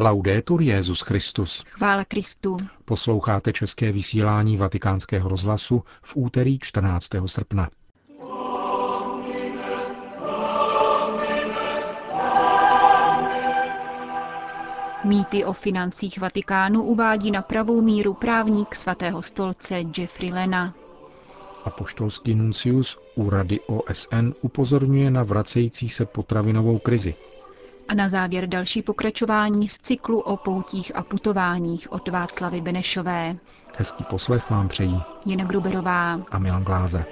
Laudetur Jezus Christus. Chvála Kristu. Posloucháte české vysílání Vatikánského rozhlasu v úterý 14. srpna. Mýty o financích Vatikánu uvádí na pravou míru právník svatého stolce Jeffrey Lena. Apoštolský nuncius u Rady OSN upozorňuje na vracející se potravinovou krizi. A na závěr další pokračování z cyklu o poutích a putováních od Václavy Benešové. Hezký poslech vám přejí Jena Gruberová a Milan Glázer.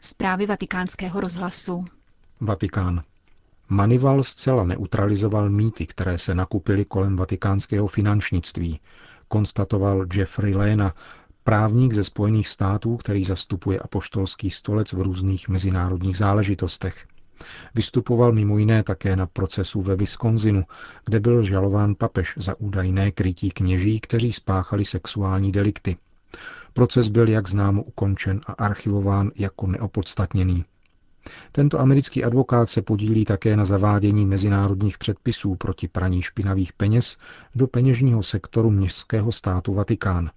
Zprávy vatikánského rozhlasu. Vatikán. Manival zcela neutralizoval mýty, které se nakupily kolem vatikánského finančnictví, konstatoval Jeffrey Lena, právník ze Spojených států, který zastupuje apoštolský stolec v různých mezinárodních záležitostech. Vystupoval mimo jiné také na procesu ve Wisconsinu, kde byl žalován papež za údajné krytí kněží, kteří spáchali sexuální delikty. Proces byl, jak známo, ukončen a archivován jako neopodstatněný. Tento americký advokát se podílí také na zavádění mezinárodních předpisů proti praní špinavých peněz do peněžního sektoru městského státu Vatikán.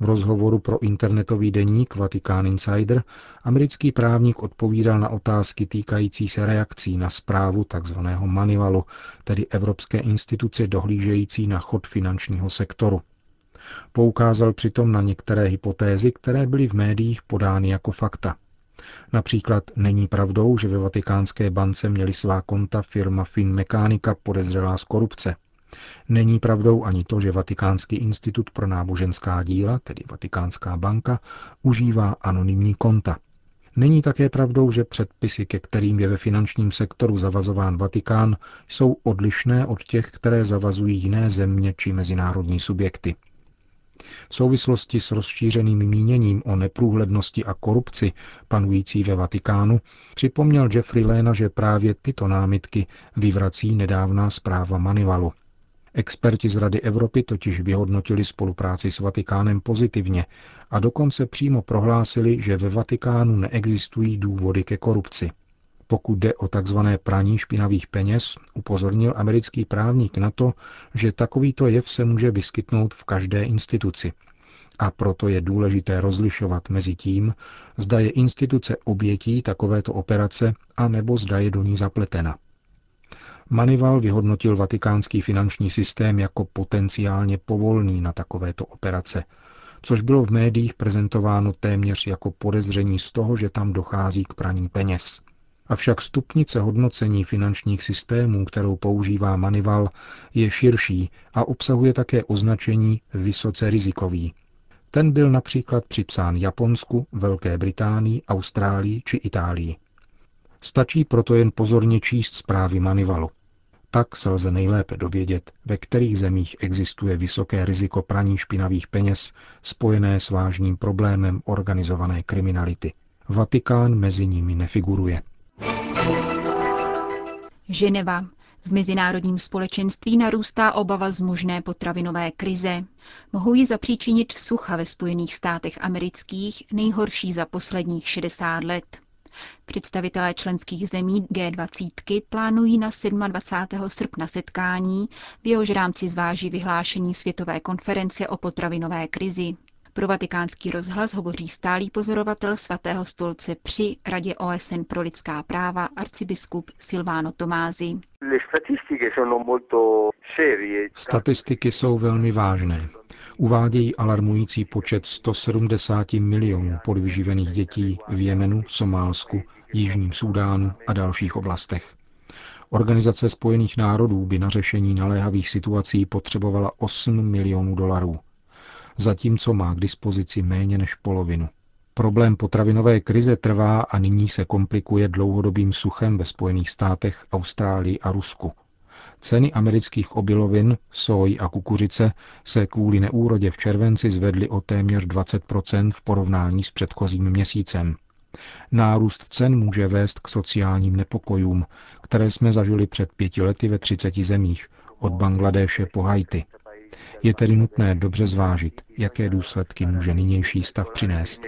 V rozhovoru pro internetový deník Vatikán Insider americký právník odpovídal na otázky týkající se reakcí na zprávu tzv. Manivalu, tedy Evropské instituce dohlížející na chod finančního sektoru. Poukázal přitom na některé hypotézy, které byly v médiích podány jako fakta. Například není pravdou, že ve vatikánské bance měli svá konta firma Finmechanica podezřelá z korupce. Není pravdou ani to, že Vatikánský institut pro náboženská díla, tedy Vatikánská banka, užívá anonymní konta. Není také pravdou, že předpisy, ke kterým je ve finančním sektoru zavazován Vatikán, jsou odlišné od těch, které zavazují jiné země či mezinárodní subjekty. V souvislosti s rozšířeným míněním o neprůhlednosti a korupci panující ve Vatikánu připomněl Jeffrey Lena, že právě tyto námitky vyvrací nedávná zpráva Manivalu. Experti z Rady Evropy totiž vyhodnotili spolupráci s Vatikánem pozitivně a dokonce přímo prohlásili, že ve Vatikánu neexistují důvody ke korupci. Pokud jde o tzv. praní špinavých peněz, upozornil americký právník na to, že takovýto jev se může vyskytnout v každé instituci. A proto je důležité rozlišovat mezi tím, zda je instituce obětí takovéto operace, a nebo zda je do ní zapletena. Manival vyhodnotil vatikánský finanční systém jako potenciálně povolný na takovéto operace, což bylo v médiích prezentováno téměř jako podezření z toho, že tam dochází k praní peněz. Avšak stupnice hodnocení finančních systémů, kterou používá Manival, je širší a obsahuje také označení vysoce rizikový. Ten byl například připsán Japonsku, Velké Británii, Austrálii či Itálii. Stačí proto jen pozorně číst zprávy Manivalu. Tak se lze nejlépe dovědět, ve kterých zemích existuje vysoké riziko praní špinavých peněz spojené s vážným problémem organizované kriminality. Vatikán mezi nimi nefiguruje. Ženeva. V mezinárodním společenství narůstá obava z možné potravinové krize. Mohou ji zapříčinit sucha ve Spojených státech amerických, nejhorší za posledních 60 let. Představitelé členských zemí G20 plánují na 27. srpna setkání, v jehož rámci zváží vyhlášení světové konference o potravinové krizi. Pro vatikánský rozhlas hovoří stálý pozorovatel svatého stolce při Radě OSN pro lidská práva arcibiskup Silvano Tomázi. Statistiky jsou velmi vážné. Uvádějí alarmující počet 170 milionů podvyživených dětí v Jemenu, Somálsku, Jižním Súdánu a dalších oblastech. Organizace spojených národů by na řešení naléhavých situací potřebovala 8 milionů dolarů zatímco má k dispozici méně než polovinu. Problém potravinové krize trvá a nyní se komplikuje dlouhodobým suchem ve Spojených státech, Austrálii a Rusku. Ceny amerických obilovin, soj a kukuřice se kvůli neúrodě v červenci zvedly o téměř 20% v porovnání s předchozím měsícem. Nárůst cen může vést k sociálním nepokojům, které jsme zažili před pěti lety ve 30 zemích, od Bangladéše po Haiti. Je tedy nutné dobře zvážit, jaké důsledky může nynější stav přinést.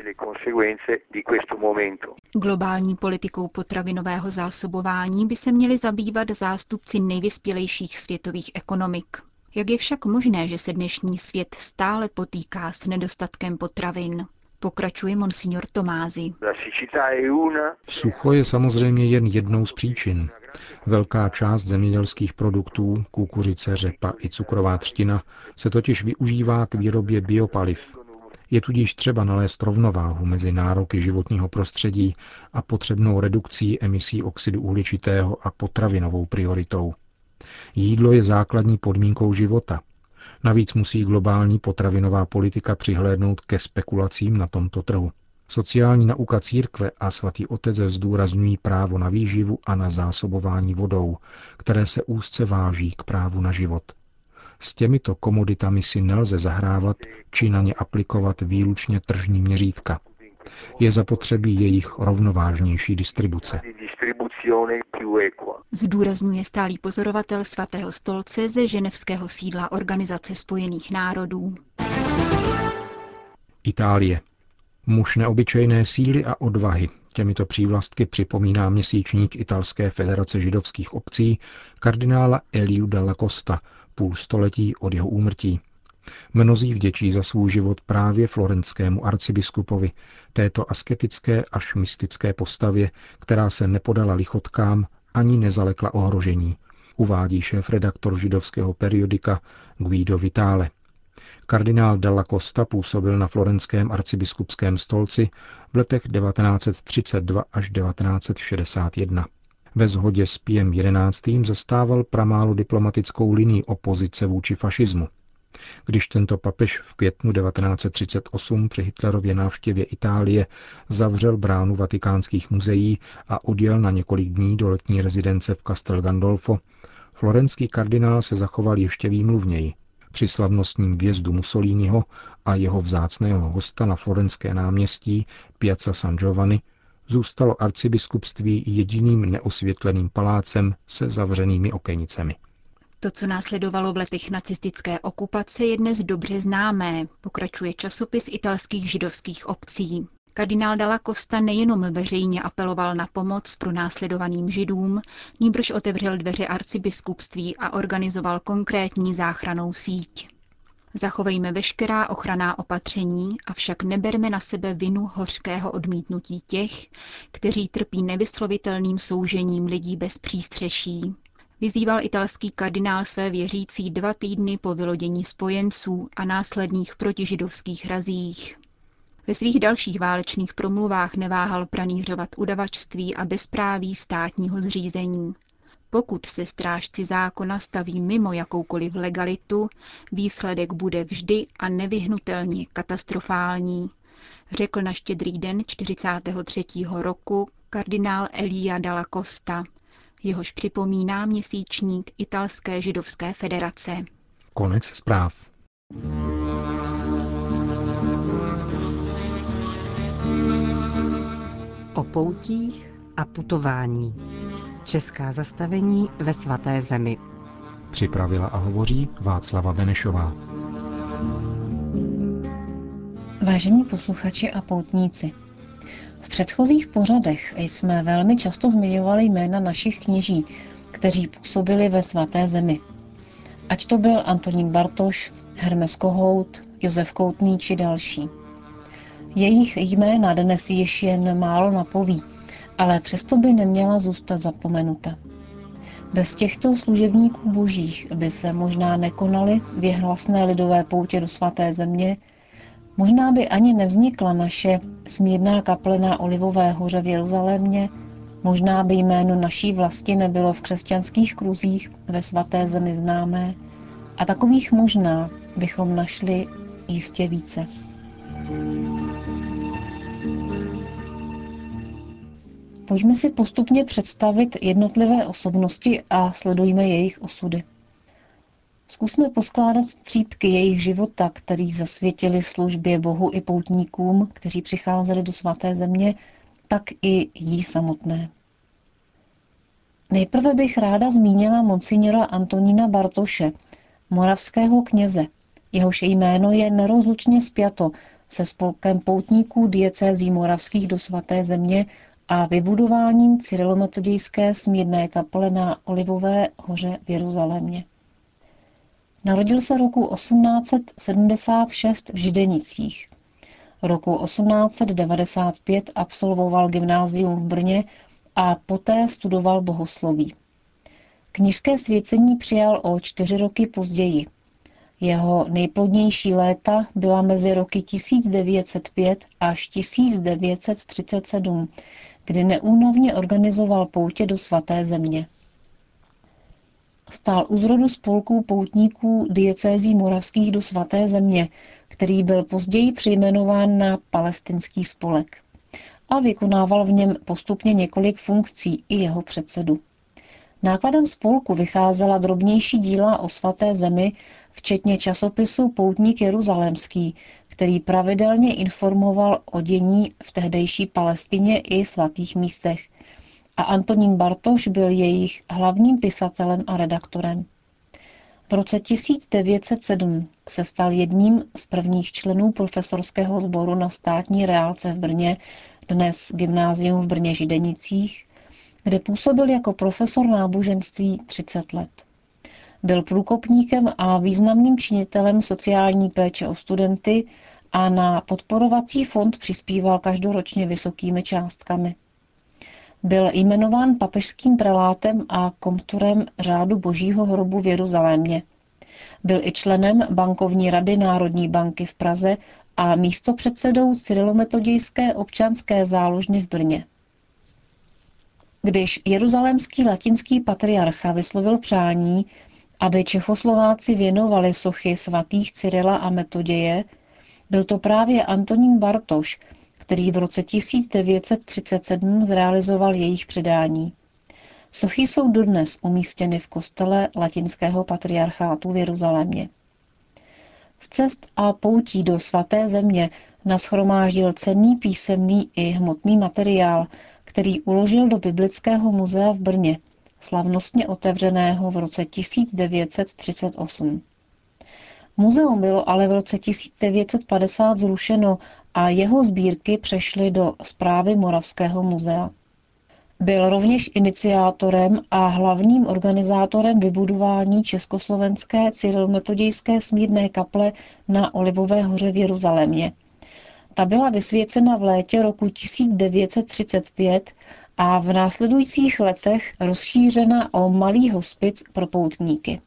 Globální politikou potravinového zásobování by se měli zabývat zástupci nejvyspělejších světových ekonomik. Jak je však možné, že se dnešní svět stále potýká s nedostatkem potravin? Pokračuje monsignor Tomázy. Sucho je samozřejmě jen jednou z příčin. Velká část zemědělských produktů, kukuřice, řepa i cukrová třtina, se totiž využívá k výrobě biopaliv. Je tudíž třeba nalézt rovnováhu mezi nároky životního prostředí a potřebnou redukcí emisí oxidu uhličitého a potravinovou prioritou. Jídlo je základní podmínkou života. Navíc musí globální potravinová politika přihlédnout ke spekulacím na tomto trhu. Sociální nauka církve a svatý otec zdůrazňují právo na výživu a na zásobování vodou, které se úzce váží k právu na život. S těmito komoditami si nelze zahrávat či na ně aplikovat výlučně tržní měřítka. Je zapotřebí jejich rovnovážnější distribuce. Zdůrazňuje stálý pozorovatel svatého stolce ze ženevského sídla Organizace spojených národů. Itálie. Muž neobyčejné síly a odvahy. Těmito přívlastky připomíná měsíčník Italské federace židovských obcí kardinála Eliu della Costa, půl století od jeho úmrtí. Mnozí vděčí za svůj život právě florenskému arcibiskupovi, této asketické až mystické postavě, která se nepodala lichotkám ani nezalekla ohrožení, uvádí šéf redaktor židovského periodika Guido Vitale. Kardinál Della Costa působil na florenském arcibiskupském stolci v letech 1932 až 1961. Ve shodě s Piem XI. zastával pramálo diplomatickou linii opozice vůči fašismu. Když tento papež v květnu 1938 při Hitlerově návštěvě Itálie zavřel bránu vatikánských muzeí a odjel na několik dní do letní rezidence v Castel Gandolfo, florenský kardinál se zachoval ještě výmluvněji. Při slavnostním vjezdu Mussoliniho a jeho vzácného hosta na florenské náměstí Piazza San Giovanni zůstalo arcibiskupství jediným neosvětleným palácem se zavřenými okenicemi. To, co následovalo v letech nacistické okupace, je dnes dobře známé, pokračuje časopis italských židovských obcí. Kardinál Dalla Costa nejenom veřejně apeloval na pomoc pro následovaným židům, nýbrž otevřel dveře arcibiskupství a organizoval konkrétní záchranou síť. Zachovejme veškerá ochranná opatření, avšak neberme na sebe vinu hořkého odmítnutí těch, kteří trpí nevyslovitelným soužením lidí bez přístřeší, Vyzýval italský kardinál své věřící dva týdny po vylodění spojenců a následných protižidovských razích. Ve svých dalších válečných promluvách neváhal pranířovat udavačství a bezpráví státního zřízení. Pokud se strážci zákona staví mimo jakoukoliv legalitu, výsledek bude vždy a nevyhnutelně katastrofální, řekl na štědrý den 43. roku kardinál Elia Dalla Costa, jehož připomíná měsíčník Italské židovské federace. Konec zpráv. O poutích a putování. Česká zastavení ve svaté zemi. Připravila a hovoří Václava Benešová. Vážení posluchači a poutníci, v předchozích pořadech jsme velmi často zmiňovali jména našich kněží, kteří působili ve svaté zemi. Ať to byl Antonín Bartoš, Hermes Kohout, Josef Koutný či další. Jejich jména dnes již jen málo napoví, ale přesto by neměla zůstat zapomenuta. Bez těchto služebníků božích by se možná nekonaly věhlasné lidové poutě do svaté země, Možná by ani nevznikla naše smírná kaple na Olivové hoře v Jeruzalémě, možná by jméno naší vlasti nebylo v křesťanských kruzích ve svaté zemi známé a takových možná bychom našli jistě více. Pojďme si postupně představit jednotlivé osobnosti a sledujme jejich osudy. Zkusme poskládat střípky jejich života, který zasvětili službě Bohu i poutníkům, kteří přicházeli do svaté země, tak i jí samotné. Nejprve bych ráda zmínila monsignora Antonína Bartoše, moravského kněze, jehož jméno je nerozlučně spjato se spolkem poutníků diecézí moravských do svaté země a vybudováním cyrilometodějské smírné kaple na Olivové hoře v Jeruzalémě. Narodil se roku 1876 v Židenicích. Roku 1895 absolvoval gymnázium v Brně a poté studoval bohosloví. Knižské svěcení přijal o čtyři roky později. Jeho nejplodnější léta byla mezi roky 1905 až 1937, kdy neúnavně organizoval poutě do svaté země. Stál u zrodu spolků poutníků diecézí moravských do svaté země, který byl později přejmenován na palestinský spolek a vykonával v něm postupně několik funkcí i jeho předsedu. Nákladem spolku vycházela drobnější díla o svaté zemi, včetně časopisu Poutník Jeruzalémský, který pravidelně informoval o dění v tehdejší Palestině i svatých místech. A Antonín Bartoš byl jejich hlavním pisatelem a redaktorem. V roce 1907 se stal jedním z prvních členů profesorského sboru na státní reálce v Brně, dnes gymnázium v Brně Židenicích, kde působil jako profesor náboženství 30 let. Byl průkopníkem a významným činitelem sociální péče o studenty a na podporovací fond přispíval každoročně vysokými částkami. Byl jmenován papežským prelátem a komturem řádu Božího hrobu v Jeruzalémě. Byl i členem bankovní rady Národní banky v Praze a místopředsedou Cyrilometodějské občanské záložny v Brně. Když jeruzalémský latinský patriarcha vyslovil přání, aby Čechoslováci věnovali sochy svatých Cyrila a Metoděje, byl to právě Antonín Bartoš, který v roce 1937 zrealizoval jejich předání. Sochy jsou dodnes umístěny v kostele latinského patriarchátu v Jeruzalémě. Z cest a poutí do svaté země naschromáždil cenný písemný i hmotný materiál, který uložil do Biblického muzea v Brně, slavnostně otevřeného v roce 1938. Muzeum bylo ale v roce 1950 zrušeno a jeho sbírky přešly do zprávy Moravského muzea. Byl rovněž iniciátorem a hlavním organizátorem vybudování Československé cyrilmetodějské smírné kaple na Olivové hoře v Jeruzalémě. Ta byla vysvěcena v létě roku 1935 a v následujících letech rozšířena o malý hospic pro poutníky.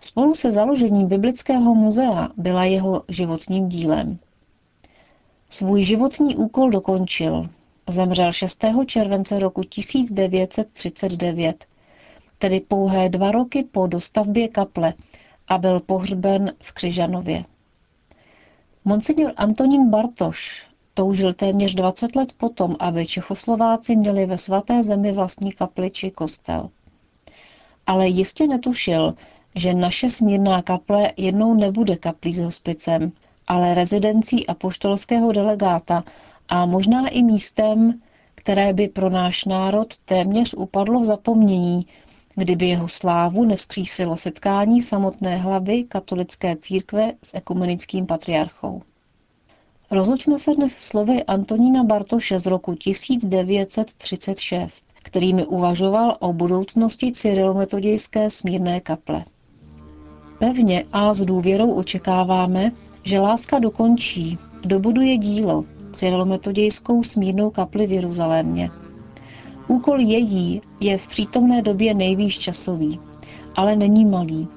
Spolu se založením Biblického muzea byla jeho životním dílem. Svůj životní úkol dokončil. Zemřel 6. července roku 1939, tedy pouhé dva roky po dostavbě kaple a byl pohřben v Křižanově. Monsignor Antonín Bartoš toužil téměř 20 let potom, aby Čechoslováci měli ve svaté zemi vlastní kapli či kostel. Ale jistě netušil, že naše smírná kaple jednou nebude kaplí s hospicem, ale rezidencí apoštolského delegáta a možná i místem, které by pro náš národ téměř upadlo v zapomnění, kdyby jeho slávu nevzkřísilo setkání samotné hlavy katolické církve s ekumenickým patriarchou. Rozlučme se dnes slovy Antonína Bartoše z roku 1936, kterými uvažoval o budoucnosti cyrilometodějské smírné kaple. Pevně a s důvěrou očekáváme, že láska dokončí, dobuduje dílo, cyrilometodějskou smírnou kapli v Jeruzalémě. Úkol její je v přítomné době nejvýš časový, ale není malý.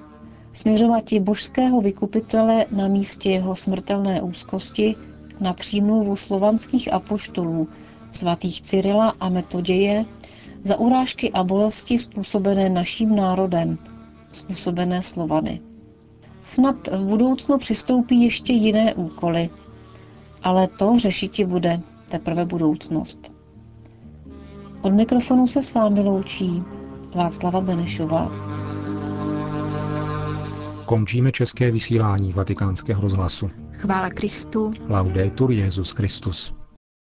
Směřovat je božského vykupitele na místě jeho smrtelné úzkosti na přímluvu slovanských apoštolů, svatých Cyrila a Metoděje, za urážky a bolesti způsobené naším národem, způsobené Slovany. Snad v budoucnu přistoupí ještě jiné úkoly, ale to řešiti bude teprve budoucnost. Od mikrofonu se s vámi loučí Václava Benešová. Končíme české vysílání vatikánského rozhlasu. Chvála Kristu. Laudetur Jezus Christus.